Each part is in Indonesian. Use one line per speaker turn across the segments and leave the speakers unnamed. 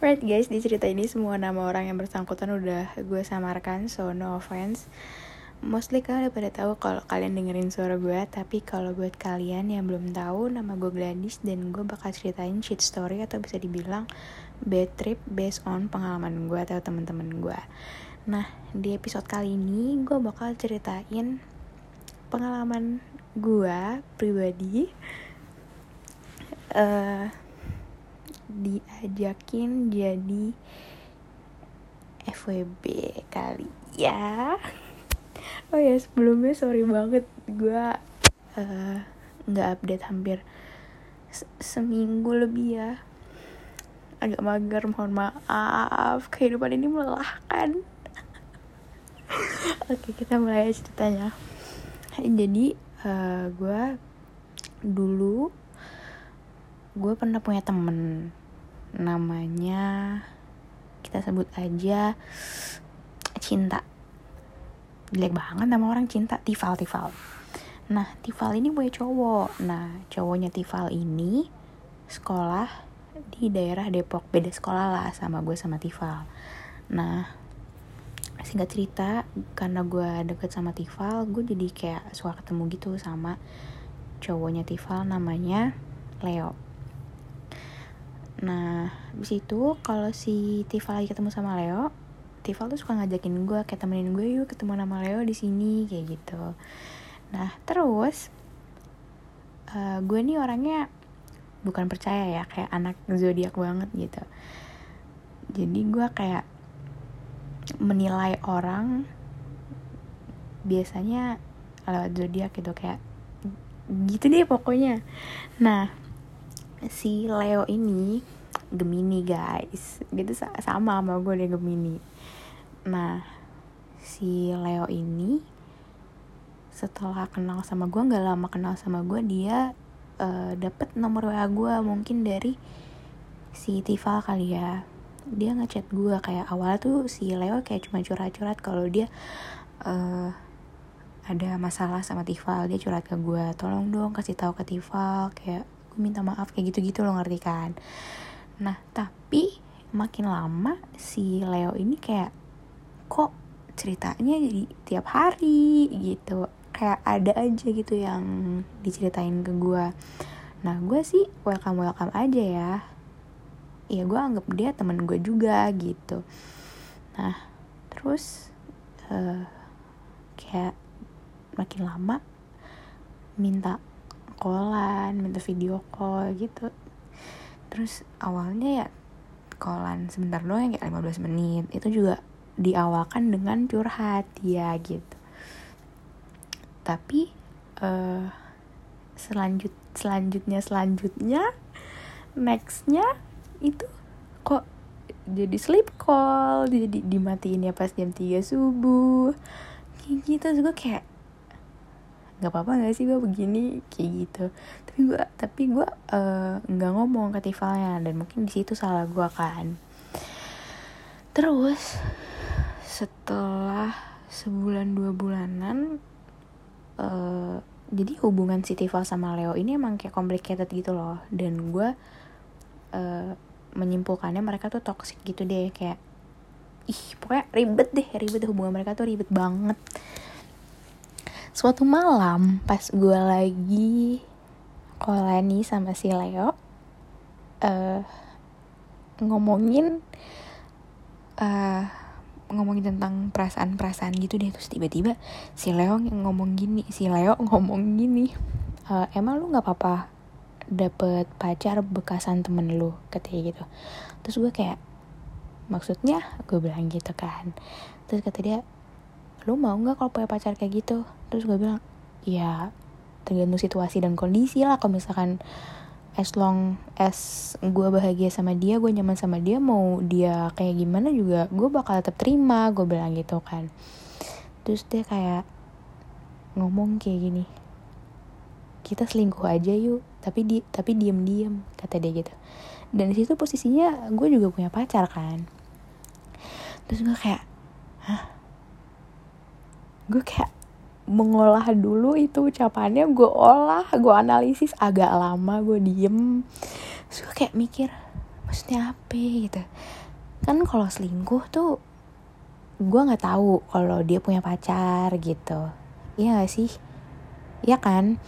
Right guys, di cerita ini semua nama orang yang bersangkutan udah gue samarkan, so no offense. Mostly kalian udah pada tahu kalau kalian dengerin suara gue, tapi kalau buat kalian yang belum tahu, nama gue Gladys dan gue bakal ceritain shit story atau bisa dibilang bad trip based on pengalaman gue atau teman-teman gue. Nah, di episode kali ini gue bakal ceritain pengalaman gue pribadi uh, diajakin jadi FWB kali ya. Oh ya sebelumnya sorry banget gue uh, nggak update hampir se seminggu lebih ya. Agak mager mohon maaf kehidupan ini melelahkan. Oke kita mulai ceritanya. Jadi uh, gue dulu gue pernah punya temen namanya kita sebut aja cinta. Jelek banget nama orang cinta. Tifal Tifal. Nah Tifal ini punya cowok. Nah cowoknya Tifal ini sekolah di daerah Depok. Beda sekolah lah sama gue sama Tifal. Nah singkat cerita karena gue deket sama Tifal gue jadi kayak suka ketemu gitu sama cowoknya Tifal namanya Leo nah habis itu kalau si Tifal lagi ketemu sama Leo Tifal tuh suka ngajakin gue kayak temenin gue yuk ketemu nama Leo di sini kayak gitu. Nah terus uh, gue nih orangnya bukan percaya ya kayak anak zodiak banget gitu. Jadi gue kayak menilai orang biasanya lewat zodiak gitu kayak gitu deh pokoknya. Nah si Leo ini Gemini guys. Gitu sama sama gue deh Gemini. Nah si Leo ini setelah kenal sama gue nggak lama kenal sama gue dia uh, dapet nomor wa gue mungkin dari si Tifa kali ya. Dia ngechat gue kayak awal tuh si Leo kayak cuma curhat-curhat kalau dia uh, ada masalah sama Tifal dia curhat ke gue tolong dong kasih tahu ke Tifal kayak gue minta maaf kayak gitu-gitu lo ngerti kan? Nah tapi makin lama si Leo ini kayak kok ceritanya jadi tiap hari? Gitu. Kayak ada aja gitu yang diceritain ke gue nah gue sih welcome welcome aja ya. Ya gue anggap dia temen gue juga gitu. Nah terus uh, kayak makin lama minta callan minta video call gitu. Terus awalnya ya callan sebentar doang kayak 15 menit. Itu juga diawalkan dengan curhat ya gitu. Tapi uh, selanjut selanjutnya selanjutnya nextnya itu kok jadi sleep call. Jadi dimatiin ya pas jam 3 subuh. Gitu gue kayak nggak apa-apa gak sih gue begini kayak gitu. Tapi gue tapi gue uh, nggak ngomong ke Tifalnya dan mungkin di situ salah gue kan. Terus setelah sebulan dua bulanan uh, jadi hubungan si Tifal sama Leo ini emang kayak complicated gitu loh. Dan gue uh, menyimpulkannya mereka tuh toxic gitu deh kayak ih pokoknya ribet deh ribet hubungan mereka tuh ribet banget suatu malam pas gue lagi kolani sama si Leo uh, ngomongin uh, ngomongin tentang perasaan-perasaan gitu deh. Terus tiba-tiba si Leo ngomong gini si Leo ngomong gini e, emang lu nggak apa-apa dapet pacar bekasan temen lu? Katanya gitu. Terus gue kayak maksudnya? Gue bilang gitu kan. Terus kata dia lu mau nggak kalau punya pacar kayak gitu? Terus gue bilang ya tergantung situasi dan kondisi lah. Kalau misalkan as long as gue bahagia sama dia gue nyaman sama dia mau dia kayak gimana juga gue bakal tetap terima gue bilang gitu kan. Terus dia kayak ngomong kayak gini kita selingkuh aja yuk tapi di tapi diem diem kata dia gitu. Dan di situ posisinya gue juga punya pacar kan. Terus gue kayak hah gue kayak mengolah dulu itu ucapannya gue olah gue analisis agak lama gue diem. Terus kayak mikir maksudnya apa gitu? Kan kalau selingkuh tuh gue nggak tahu kalau dia punya pacar gitu. Iya gak sih? Iya kan?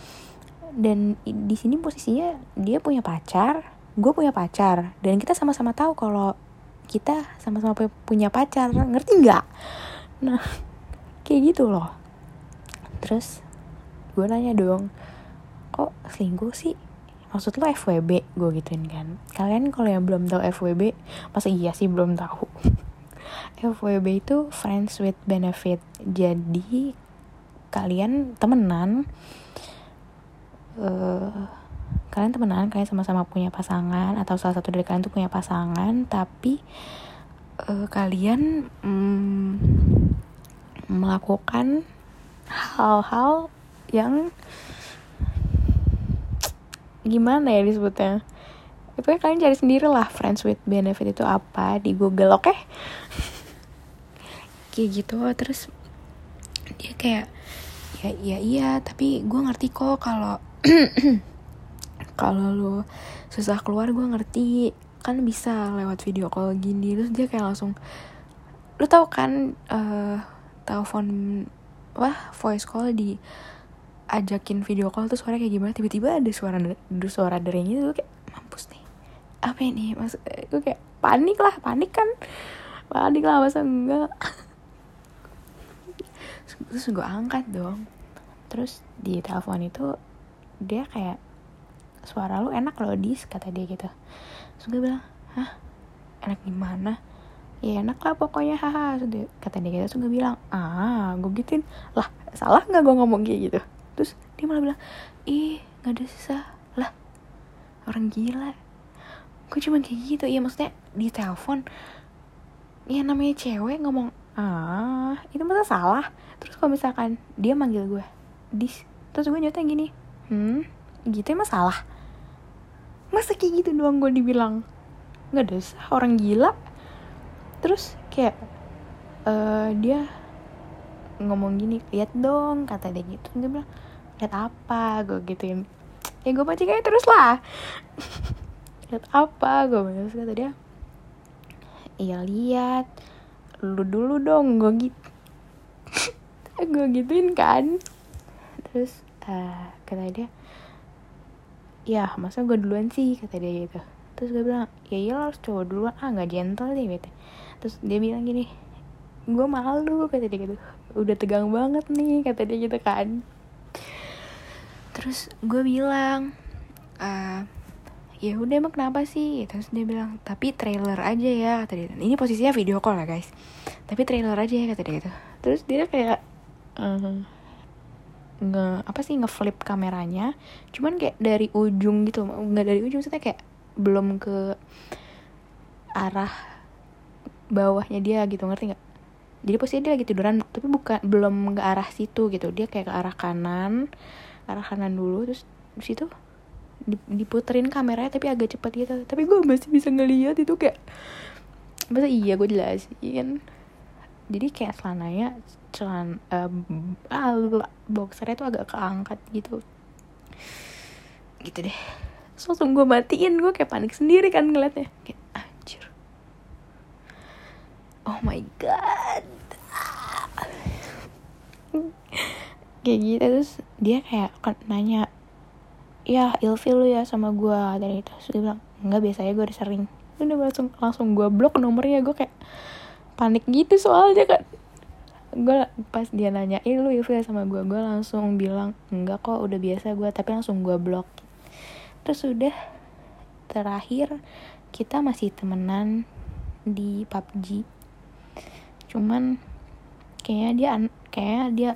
Dan di sini posisinya dia punya pacar gue punya pacar dan kita sama-sama tahu kalau kita sama-sama punya pacar. Ngerti nggak? Nah kayak gitu loh. Terus gue nanya dong kok selingkuh sih? Maksud lo FWB gue gituin kan. Kalian kalau yang belum tahu FWB masa iya sih belum tahu? FWB itu friends with benefit. Jadi kalian temenan uh, kalian temenan kalian sama-sama punya pasangan atau salah satu dari kalian tuh punya pasangan tapi uh, kalian um, melakukan hal-hal yang gimana ya disebutnya itu kalian cari sendiri lah friends with benefit itu apa di google oke okay? kayak gitu terus dia kayak ya iya iya tapi gue ngerti kok kalau kalau lo susah keluar gue ngerti kan bisa lewat video call gini terus dia kayak langsung lu tau kan uh, telepon wah voice call di ajakin video call tuh suara kayak gimana? Tiba-tiba ada suara ada suara dereng itu kayak mampus nih apa ini? Mas gue kayak panik lah panik kan? Panik lah masa enggak? Terus gue angkat dong terus di telepon itu dia kayak suara lu enak loh dis kata dia gitu. Terus gue bilang hah? Enak gimana ya enak lah pokoknya haha. Kata dia gitu gue bilang ah gue gituin. Lah salah nggak gue ngomong kayak gitu? Terus dia malah bilang ih nggak ada susah lah orang gila. Gue cuma kayak gitu ya maksudnya di telepon ya namanya cewek ngomong ah itu masa salah? Terus kalau misalkan dia manggil gue dis terus gue nyata gini hmm gitu emang salah? Masa kayak gitu doang gue dibilang. Nggak ada sah orang gila terus kayak uh, dia ngomong gini lihat dong kata dia gitu. Dia bilang lihat apa? Gue gituin. Ya gue baca kayak terus lah. Lihat apa? Gue baca kata dia iya lihat. Lu dulu dong gue gitu gue gituin kan. Terus uh, kata dia ya masa gue duluan sih? Kata dia gitu terus gue bilang ya iya harus cowok duluan. Ah nggak gentle deh gitu terus dia bilang gini gue malu kata dia gitu. Udah tegang banget nih kata dia gitu kan. Terus gue bilang uh, ya udah emang kenapa sih? Terus dia bilang tapi trailer aja ya kata dia. Ini posisinya video call ya guys. Tapi trailer aja ya kata dia gitu. Terus dia kayak uh, nge apa sih ngeflip kameranya. Cuman kayak dari ujung gitu nggak dari ujung maksudnya kayak belum ke arah bawahnya dia gitu ngerti nggak? Jadi posisi dia lagi tiduran tapi bukan belum ke arah situ gitu. Dia kayak ke arah kanan arah kanan dulu terus di situ diputerin kameranya tapi agak cepat gitu. Tapi gue masih bisa ngeliat itu kayak masa iya gue jelasin? Jadi kayak celananya celan uh, boxernya tuh agak keangkat gitu. Gitu deh langsung gue matiin gue kayak panik sendiri kan ngeliatnya. Kayak anjir. Oh my god. Kayak gitu terus dia kayak nanya ya ilfil lu ya sama gue dari itu terus dia bilang enggak biasanya gue udah sering. Udah langsung langsung gue blok nomornya gue kayak panik gitu soalnya kan gue pas dia nanya eh lu ilfil sama gue gue langsung bilang enggak kok udah biasa gue tapi langsung gue blok terus udah terakhir kita masih temenan di PUBG cuman kayaknya dia kayaknya dia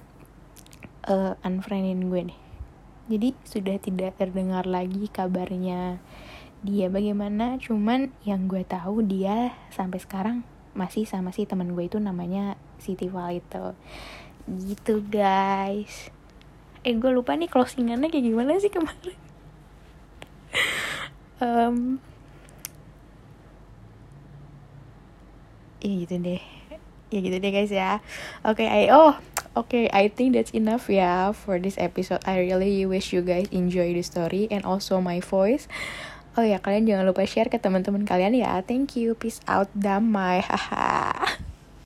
uh, unfriendin gue nih. Jadi sudah tidak terdengar lagi kabarnya dia bagaimana. Cuman yang gue tahu dia sampai sekarang masih sama si teman gue itu namanya Siti itu gitu guys. Eh gue lupa nih closingannya kayak gimana sih kemarin um, ya gitu deh ya gitu deh guys ya oke okay, oh okay i think that's enough ya for this episode i really wish you guys enjoy the story and also my voice Oh ya kalian jangan lupa share ke teman-teman kalian ya. Thank you. Peace out. Damai. Haha.